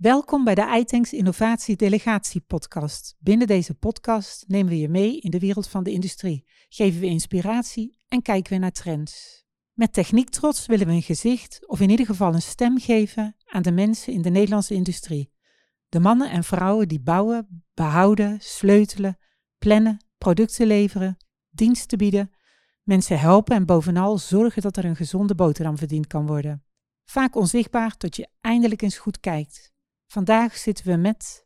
Welkom bij de iTanks Innovatie Delegatie podcast. Binnen deze podcast nemen we je mee in de wereld van de industrie, geven we inspiratie en kijken we naar trends. Met Techniek Trots willen we een gezicht of in ieder geval een stem geven aan de mensen in de Nederlandse industrie. De mannen en vrouwen die bouwen, behouden, sleutelen, plannen, producten leveren, diensten bieden, mensen helpen en bovenal zorgen dat er een gezonde boterham verdiend kan worden. Vaak onzichtbaar tot je eindelijk eens goed kijkt. Vandaag zitten we met...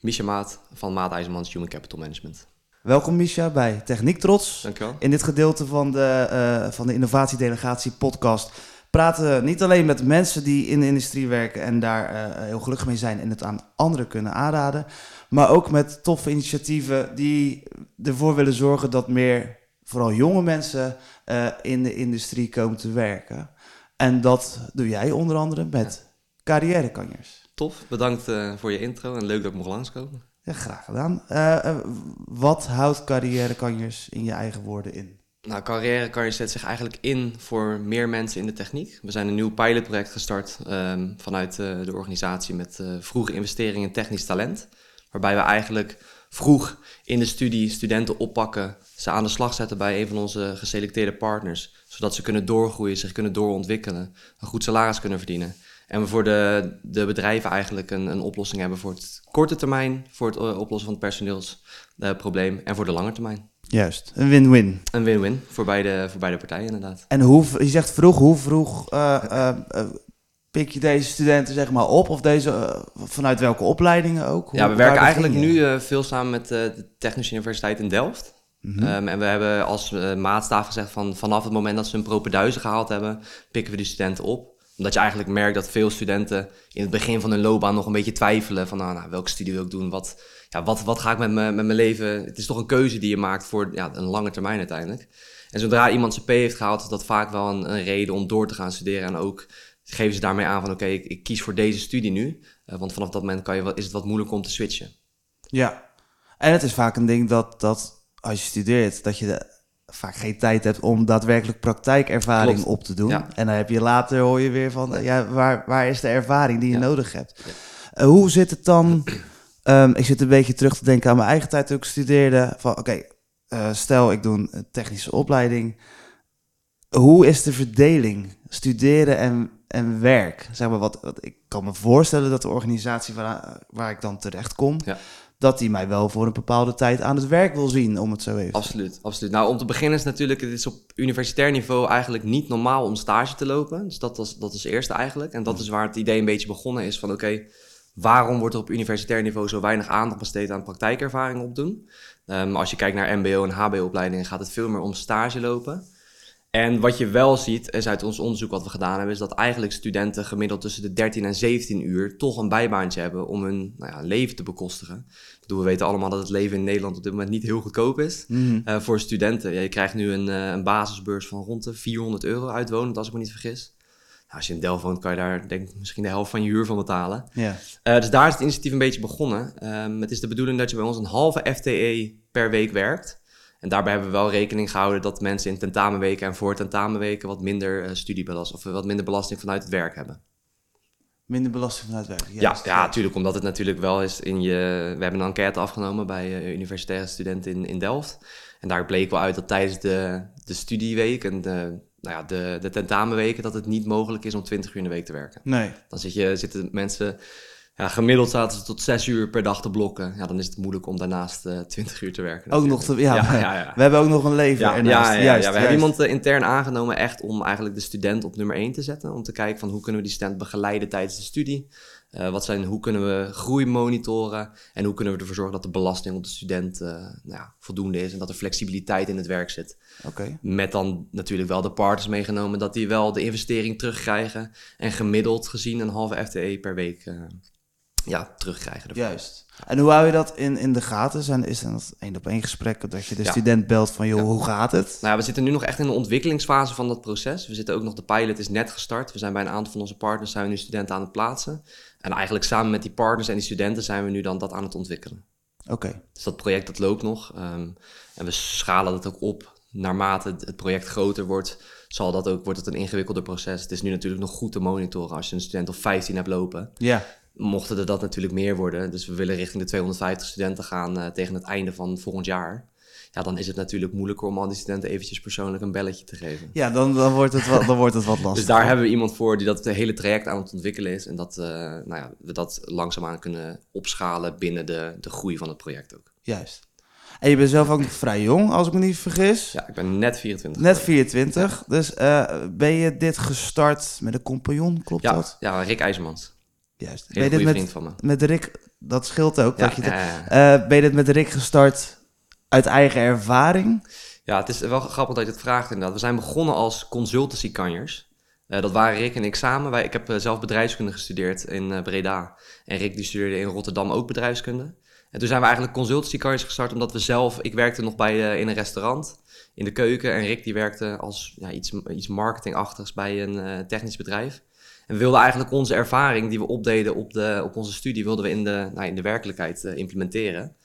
Misha Maat van Maat IJzermans Human Capital Management. Welkom Misha bij Techniek Trots. Dankjewel. In dit gedeelte van de, uh, van de Innovatiedelegatie podcast praten we niet alleen met mensen die in de industrie werken en daar uh, heel gelukkig mee zijn en het aan anderen kunnen aanraden, maar ook met toffe initiatieven die ervoor willen zorgen dat meer, vooral jonge mensen, uh, in de industrie komen te werken. En dat doe jij onder andere met ja. carrièrekanjers. Tof, bedankt uh, voor je intro en leuk dat ik mocht langskomen. Ja, graag gedaan. Uh, wat houdt carrièrekanjers in je eigen woorden in? Nou, carrièrekanjers zet zich eigenlijk in voor meer mensen in de techniek. We zijn een nieuw pilotproject gestart um, vanuit uh, de organisatie met vroege investeringen in technisch talent. Waarbij we eigenlijk vroeg in de studie studenten oppakken, ze aan de slag zetten bij een van onze geselecteerde partners. Zodat ze kunnen doorgroeien, zich kunnen doorontwikkelen, een goed salaris kunnen verdienen. En we voor de, de bedrijven eigenlijk een, een oplossing hebben voor het korte termijn, voor het uh, oplossen van het personeelsprobleem en voor de lange termijn. Juist, een win-win. Een win-win voor beide, voor beide partijen inderdaad. En hoe, je zegt vroeg, hoe vroeg uh, pik je deze studenten zeg maar op? Of deze, vanuit welke opleidingen ook? Hoe, ja, we werken eigenlijk nu veel samen met de Technische Universiteit in Delft. Mm -hmm. um, en we hebben als maatstaaf gezegd van vanaf het moment dat ze een propenduizen gehaald hebben, pikken we die studenten op omdat je eigenlijk merkt dat veel studenten in het begin van hun loopbaan nog een beetje twijfelen van nou, nou welke studie wil ik doen, wat, ja, wat, wat ga ik met, me, met mijn leven. Het is toch een keuze die je maakt voor ja, een lange termijn uiteindelijk. En zodra iemand zijn P heeft gehaald, is dat vaak wel een, reden om door te gaan studeren. En ook geven ze daarmee aan van oké, ik, ik, kies voor deze studie nu. Uh, want vanaf dat moment kan je, is het wat moeilijk om te switchen. Ja, en het is vaak een ding dat, dat als je studeert, dat je de vaak geen tijd hebt om daadwerkelijk praktijkervaring Klopt. op te doen. Ja. En dan heb je later hoor je weer van, ja, waar, waar is de ervaring die je ja. nodig hebt? Ja. Uh, hoe zit het dan? Um, ik zit een beetje terug te denken aan mijn eigen tijd toen ik studeerde. Van oké, okay, uh, stel ik doe een technische opleiding. Hoe is de verdeling studeren en, en werk? Zeg maar wat, wat, ik kan me voorstellen dat de organisatie waar, waar ik dan terecht kom, dat hij mij wel voor een bepaalde tijd aan het werk wil zien, om het zo even Absoluut, absoluut. Nou, om te beginnen is natuurlijk, het is op universitair niveau eigenlijk niet normaal om stage te lopen. Dus dat was, dat het eerste eigenlijk. En dat is waar het idee een beetje begonnen is van, oké, waarom wordt er op universitair niveau zo weinig aandacht besteed aan praktijkervaring opdoen? Um, als je kijkt naar mbo- en hbo-opleidingen gaat het veel meer om stage lopen. En wat je wel ziet, is uit ons onderzoek wat we gedaan hebben, is dat eigenlijk studenten gemiddeld tussen de 13 en 17 uur toch een bijbaantje hebben om hun nou ja, leven te bekostigen. Ik bedoel, we weten allemaal dat het leven in Nederland op dit moment niet heel goedkoop is mm. uh, voor studenten. Ja, je krijgt nu een, uh, een, basisbeurs van rond de 400 euro uitwonend, als ik me niet vergis. Nou, als je in Delft woont, kan je daar denk ik misschien de helft van je huur van betalen. Yeah. Uh, dus daar is het initiatief een beetje begonnen. Um, het is de bedoeling dat je bij ons een halve FTE per week werkt. En daarbij hebben we wel rekening gehouden dat mensen in tentamenweken en voor tentamenweken wat minder uh, studiebelasting of wat minder belasting vanuit het werk hebben. Minder belasting vanuit het werk. Ja, ja, natuurlijk, omdat het natuurlijk wel is in je. We hebben een enquête afgenomen bij uh, universitaire studenten in, in Delft. En daar bleek wel uit dat tijdens de, de studieweek en de, nou ja, de, de tentamenweken dat het niet mogelijk is om 20 uur in de week te werken. Nee. Dan zit je, zitten mensen ja, gemiddeld zaten ze tot zes uur per dag te blokken. Ja, dan is het moeilijk om daarnaast uh, 20 uur te werken. Ook nog te, ja, ja, ja, ja, we hebben ook nog een leven ja, ernaast. Ja, ja, juist, we hebben iemand uh, intern aangenomen echt om eigenlijk de student op nummer 1 te zetten. Om te kijken van hoe kunnen we die student begeleiden tijdens de studie. Uh, wat zijn, hoe kunnen we groei monitoren en hoe kunnen we ervoor zorgen dat de belasting op de student uh, nou ja, voldoende is en dat er flexibiliteit in het werk zit. Okay. Met dan natuurlijk wel de partners meegenomen dat die wel de investering terugkrijgen en gemiddeld gezien een halve FTE per week uh, ja, terugkrijgen. Ervoor. Juist. En hoe hou je dat in, in de gaten? Zijn, is dat één op één gesprek dat je de ja. student belt van, joh, ja. hoe gaat het? Nou, we zitten nu nog echt in de ontwikkelingsfase van dat proces. We zitten ook nog, de pilot is net gestart. We zijn bij een aantal van onze partners, zijn we nu studenten aan het plaatsen. En eigenlijk samen met die partners en die studenten zijn we nu dan dat aan het ontwikkelen. Oké. Okay. Dus dat project dat loopt nog. Um, en we schalen dat ook op naarmate het project groter wordt, zal dat ook, wordt het een ingewikkelder proces. Het is nu natuurlijk nog goed te monitoren als je een student of 15 hebt lopen. Ja. Mochten er dat natuurlijk meer worden, dus we willen richting de 250 studenten gaan uh, tegen het einde van volgend jaar ja, dan is het natuurlijk moeilijker om al die studenten eventjes persoonlijk een belletje te geven. Ja, dan, dan, wordt, het wat, dan wordt het wat lastig. dus daar hebben we iemand voor die dat hele traject aan het ontwikkelen is. En dat uh, nou ja, we dat langzaamaan kunnen opschalen binnen de, de groei van het project ook. Juist. En je bent zelf ook nog vrij jong, als ik me niet vergis. Ja, ik ben net 24. Net 24. Dus uh, ben je dit gestart met een compagnon, klopt ja, dat? Ja, Rick IJzermans. Juist. ben je dit met, van me. met Rick, dat scheelt ook. dat je uh, ben je dit met Rick gestart uit eigen ervaring? Ja, het is wel grappig dat je het vraagt inderdaad. We zijn begonnen als consultancy-kanjers. Uh, dat waren Rick en ik samen. Wij, ik heb uh, zelf bedrijfskunde gestudeerd in uh, Breda. En Rick die studeerde in Rotterdam ook bedrijfskunde. En toen zijn we eigenlijk consultancy-kanjers gestart omdat we zelf... Ik werkte nog bij, in een restaurant in de keuken. En Rick die werkte als ja, iets, iets marketingachtigs bij een technisch bedrijf. En we wilden eigenlijk onze ervaring die we opdeden op, de, op onze studie... wilden we in de, nou, in de werkelijkheid implementeren.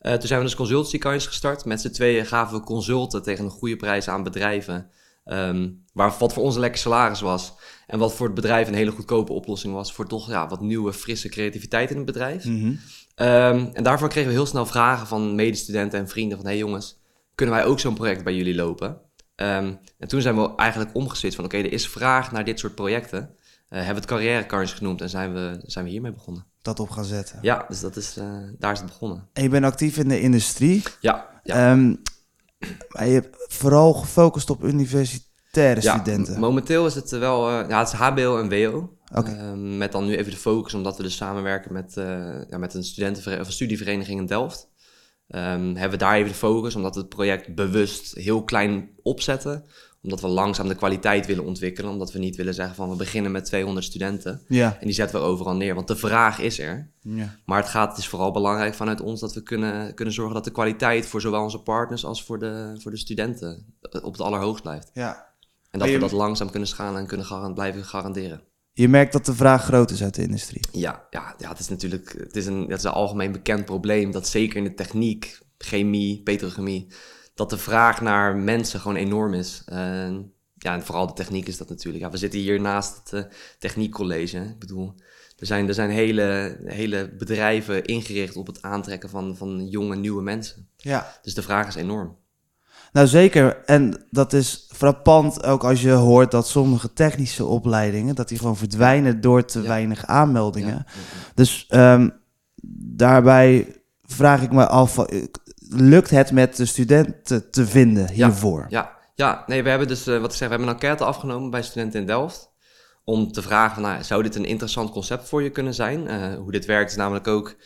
Uh, toen zijn we dus consultancy gestart. Met z'n tweeën gaven we consulten tegen een goede prijs aan bedrijven. Um, waar, wat voor ons een lekker salaris was. En wat voor het bedrijf een hele goedkope oplossing was. Voor toch ja, wat nieuwe, frisse creativiteit in het bedrijf. Mm -hmm. um, en daarvoor kregen we heel snel vragen van medestudenten en vrienden. Van, hey jongens, kunnen wij ook zo'n project bij jullie lopen? Um, en toen zijn we eigenlijk omgeswitcht van, oké, okay, er is vraag naar dit soort projecten. Uh, hebben we het carrièrekars genoemd en zijn we, zijn we hiermee begonnen dat op gaan zetten. Ja, dus dat is, uh, daar is het begonnen. En je bent actief in de industrie. Ja. ja. Um, maar je hebt vooral gefocust op universitaire ja, studenten. Momenteel is het wel, uh, ja, het is HBO en WO. Okay. Uh, met dan nu even de focus, omdat we dus samenwerken met, ja, met een, studenten of een studievereniging in Delft. Um, hebben we daar even de focus, omdat we het project bewust heel klein opzetten omdat we langzaam de kwaliteit willen ontwikkelen. Omdat we niet willen zeggen van we beginnen met 200 studenten. Ja. En die zetten we overal neer. Want de vraag is er. Ja. Maar het, gaat, het is vooral belangrijk vanuit ons dat we kunnen, kunnen zorgen dat de kwaliteit voor zowel onze partners als voor de, voor de studenten op het allerhoogst blijft. Ja. En dat we dat langzaam kunnen schalen en kunnen garan blijven garanderen. Je merkt dat de vraag groot is uit de industrie. Ja, ja, ja het is natuurlijk het is een, het is een algemeen bekend probleem. Dat zeker in de techniek, chemie, petrochemie dat de vraag naar mensen gewoon enorm is. Uh, ja, en vooral de techniek is dat natuurlijk. Ja, we zitten hier naast het uh, techniekcollege. Ik bedoel, er zijn, er zijn hele, hele bedrijven ingericht op het aantrekken van, van jonge, nieuwe mensen. Ja. Dus de vraag is enorm. Nou zeker, en dat is frappant ook als je hoort dat sommige technische opleidingen, dat die gewoon verdwijnen door te ja. weinig aanmeldingen. Ja. Dus um, daarbij vraag ik me af, lukt het met de studenten te vinden hiervoor? Ja, ja, nee, we hebben dus, uh, wat ik zeg, we hebben een enquête afgenomen bij studenten in Delft. Om te vragen, nou, zou dit een interessant concept voor je kunnen zijn? Uh, hoe dit werkt is namelijk ook,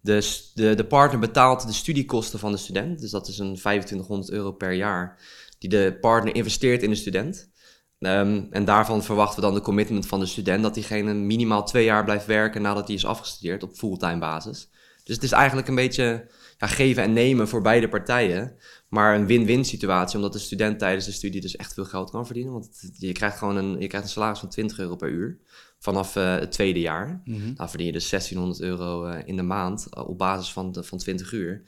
de, de, de partner betaalt de studiekosten van de student. Dus dat is een 2500 euro per jaar, die de partner investeert in de student. Um, en daarvan verwachten we dan de commitment van de student dat diegene minimaal twee jaar blijft werken nadat hij is afgestudeerd op fulltime basis. Dus het is eigenlijk een beetje ja, geven en nemen voor beide partijen. Maar een win-win situatie, omdat de student tijdens de studie dus echt veel geld kan verdienen. Want je krijgt gewoon een, je krijgt een salaris van 20 euro per uur vanaf uh, het tweede jaar. Mm -hmm. Dan verdien je dus 1600 euro uh, in de maand uh, op basis van, de, van 20 uur.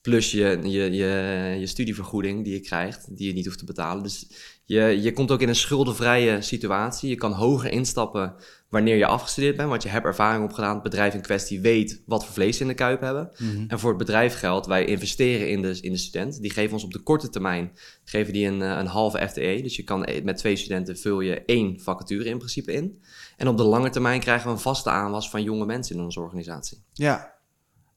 Plus je, je, je, je studievergoeding die je krijgt, die je niet hoeft te betalen. Dus je, je komt ook in een schuldenvrije situatie. Je kan hoger instappen wanneer je afgestudeerd bent, want je hebt ervaring opgedaan. Het bedrijf in kwestie weet wat voor vlees in de kuip hebben. Mm -hmm. En voor het bedrijf geldt, wij investeren in de, in de student. Die geven ons op de korte termijn geven die een, een halve FTE. Dus je kan met twee studenten vul je één vacature in principe in. En op de lange termijn krijgen we een vaste aanwas van jonge mensen in onze organisatie. Ja,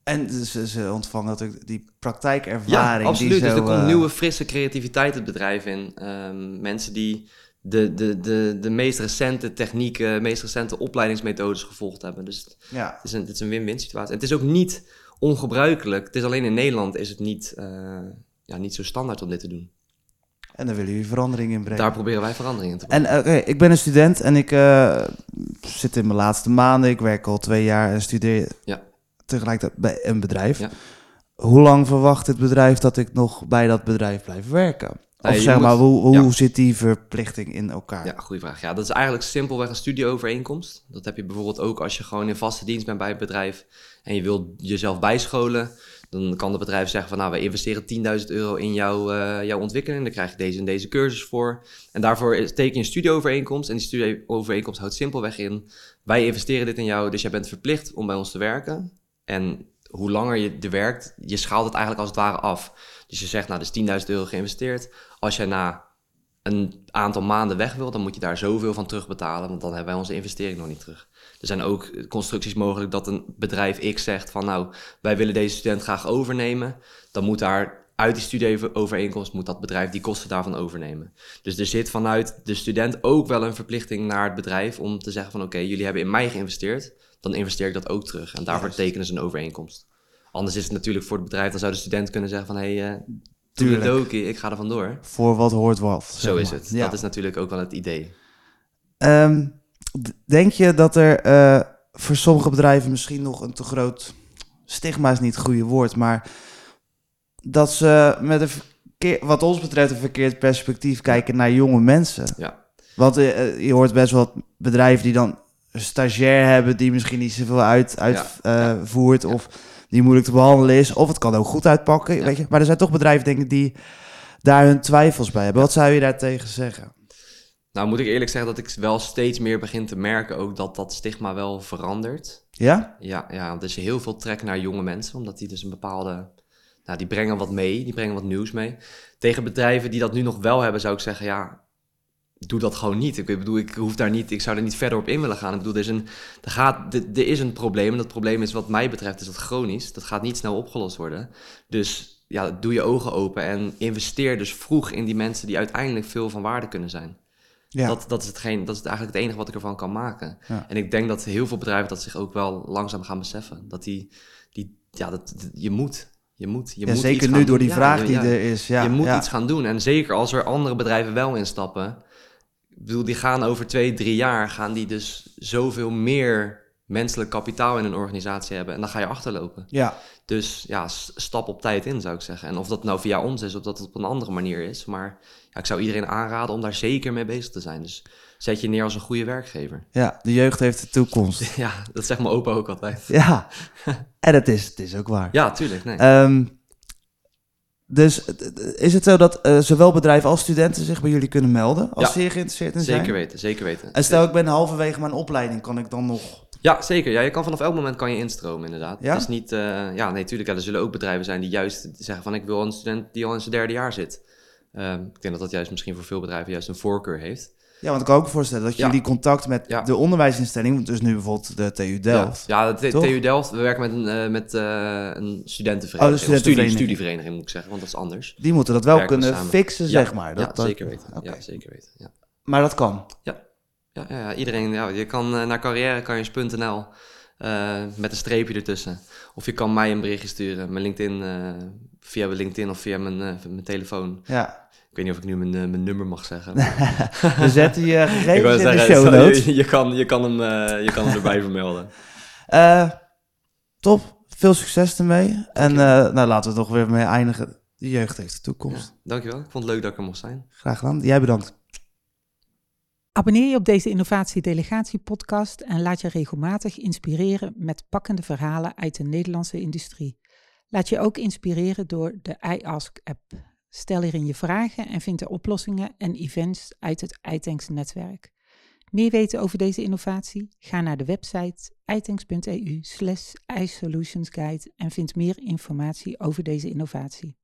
en ze, ze ontvangen natuurlijk die praktijkervaring. Ja, absoluut. Die dus er komt uh... nieuwe, frisse creativiteit het bedrijf in. Um, mensen die de, de, de, de meest recente technieken, meest recente opleidingsmethodes gevolgd hebben. Dus ja. het is een, het is een win-win situatie. En het is ook niet ongebruikelijk. Het is alleen in Nederland is het niet, uh, ja, niet zo standaard om dit te doen. En daar willen jullie verandering in brengen. Daar proberen wij verandering in te brengen. En oké, okay, ik ben een student en ik uh, zit in mijn laatste maanden. Ik werk al twee jaar en studeer ja. Tegelijkertijd bij een bedrijf. Ja. Hoe lang verwacht het bedrijf dat ik nog bij dat bedrijf blijf werken? Of Nee, zeg moet- maar, hoe, hoe ja. zit die verplichting in elkaar? Ja, goede vraag. Ja, dat is eigenlijk simpelweg een studieovereenkomst. Dat heb je bijvoorbeeld ook als je gewoon in vaste dienst bent bij het bedrijf en je wilt jezelf bijscholen. Dan kan het bedrijf zeggen van nou, we investeren 10.000 euro in jouw, uh, jouw ontwikkeling. Dan krijg je deze en deze cursus voor. En daarvoor teken je een studieovereenkomst. En die studieovereenkomst houdt simpelweg in, wij investeren dit in jou, dus jij bent verplicht om bij ons te werken. En hoe langer je er werkt, je schaalt het eigenlijk als het ware af. Dus je zegt, nou, dus 10.000 euro geïnvesteerd. Als jij na een aantal maanden weg wil, dan moet je daar zoveel van terugbetalen, want dan hebben wij onze investering nog niet terug. Er zijn ook constructies mogelijk dat een bedrijf X zegt van nou, wij willen deze student graag overnemen. Dan moet daar uit die studieovereenkomst moet dat bedrijf die kosten daarvan overnemen. Dus er zit vanuit de student ook wel een verplichting naar het bedrijf om te zeggen van oké, jullie hebben in mij geïnvesteerd, dan investeer ik dat ook terug. En daarvoor tekenen ze een overeenkomst. Anders is het natuurlijk voor het bedrijf, dan zou de student kunnen zeggen van hé, hey, uh, Tuurlijk. ik ga er vandoor. Voor wat hoort wat. Zo is het. Dat is natuurlijk ook wel het idee. Ehm, denk je dat er eh, voor sommige bedrijven misschien nog een te groot stigma is niet het goede woord, maar dat ze met een verkeer, wat ons betreft een verkeerd perspectief kijken naar jonge mensen. Ja. Want uh, je hoort best wel bedrijven die dan stagiair hebben die misschien niet zoveel uit, uitvoert ja. of die moeilijk te behandelen is. Of het kan ook goed uitpakken. Weet je? Maar er zijn toch bedrijven denk ik, die daar hun twijfels bij hebben. Wat zou je daar tegen zeggen? Nou, moet ik eerlijk zeggen dat ik wel steeds meer begin te merken ook dat dat stigma wel verandert. Ja? Ja, ja er is heel veel trek naar jonge mensen, omdat die dus een bepaalde... Nou, die brengen wat mee, die brengen wat nieuws mee. Tegen bedrijven die dat nu nog wel hebben, zou ik zeggen, ja, doe dat gewoon niet. Ik bedoel, ik hoef daar niet, ik zou er niet verder op in willen gaan. Ik bedoel, er is een, er gaat, er is een probleem. En dat probleem is, wat mij betreft, is dat chronisch. Dat gaat niet snel opgelost worden. Dus ja, doe je ogen open en investeer dus vroeg in die mensen die uiteindelijk veel van waarde kunnen zijn. Ja. Dat, dat, is hetgeen, dat is eigenlijk het enige wat ik ervan kan maken. En ik denk dat heel veel bedrijven dat zich ook wel langzaam gaan beseffen. Dat die, die ja, dat, je moet. Je moet, je ja, moet zeker nu door die vraag die er is. Ja, je moet iets gaan doen. En zeker als er andere bedrijven wel instappen. Ik bedoel, die gaan over twee, drie jaar, gaan die dus zoveel meer menselijk kapitaal in een organisatie hebben. En dan ga je achterlopen. Ja. Dus ja, stap op tijd in, zou ik zeggen. En of dat nou via ons is, of dat het op een andere manier is. Maar ja, ik zou iedereen aanraden om daar zeker mee bezig te zijn. Dus zet je neer als een goede werkgever. Ja, de jeugd heeft de toekomst. ja, dat zegt mijn opa ook altijd. Ja, en het is, het is ook waar. Ja, tuurlijk. Nee. Ehm, dus is het zo dat uh, zowel bedrijven als studenten zich bij jullie kunnen melden als ja, ze geïnteresseerd in zijn? Zeker weten, zeker weten. En stel ik ben halverwege mijn opleiding, kan ik dan nog... Ja, zeker. Ja, je kan vanaf elk moment kan je instromen inderdaad. Ja? Het is niet... Uh, ja, nee, natuurlijk. Ja, er zullen ook bedrijven zijn die juist zeggen van ik wil een student die al in zijn derde jaar zit. Uh, ik denk dat dat juist misschien voor veel bedrijven juist een voorkeur heeft. Ja, want ik kan ook voorstellen dat jullie contact met de onderwijsinstelling, dus nu bijvoorbeeld de TU Delft. Ja, de TU Delft, we werken met een, uh, met, uh, een studentenvereniging. Oh, studie, studievereniging moet ik zeggen, want dat is anders. Die moeten dat wel kunnen fixen, zeg maar. Dat, ja, zeker weten. Ja, zeker weten. Ja. Maar dat kan? Ja, ja, ja, iedereen, ja, je kan uh, naar carrièrekanjers.nl met een streepje ertussen. Of je kan mij een berichtje sturen, mijn LinkedIn, via LinkedIn of via mijn, mijn telefoon. Ja. Ik weet niet of ik nu mijn, uh, mijn nummer mag zeggen. We zetten je gegevens in de show notes. Je, je, kan, je, kan hem, uh, je kan hem erbij vermelden. Uh, top. Veel succes ermee. En nou, laten we toch weer mee eindigen. De jeugd heeft de toekomst. Ja, dankjewel. Ik vond het leuk dat ik er mocht zijn. Graag gedaan. Jij bedankt. Abonneer je op deze Innovatie Delegatie podcast en laat je regelmatig inspireren met pakkende verhalen uit de Nederlandse industrie. Laat je ook inspireren door de iAsk app. Stel hierin je vragen en vind er oplossingen en events uit het iTanks netwerk. Meer weten over deze innovatie? Ga naar de website itanks.eu slash isolutionsguide en vind meer informatie over deze innovatie.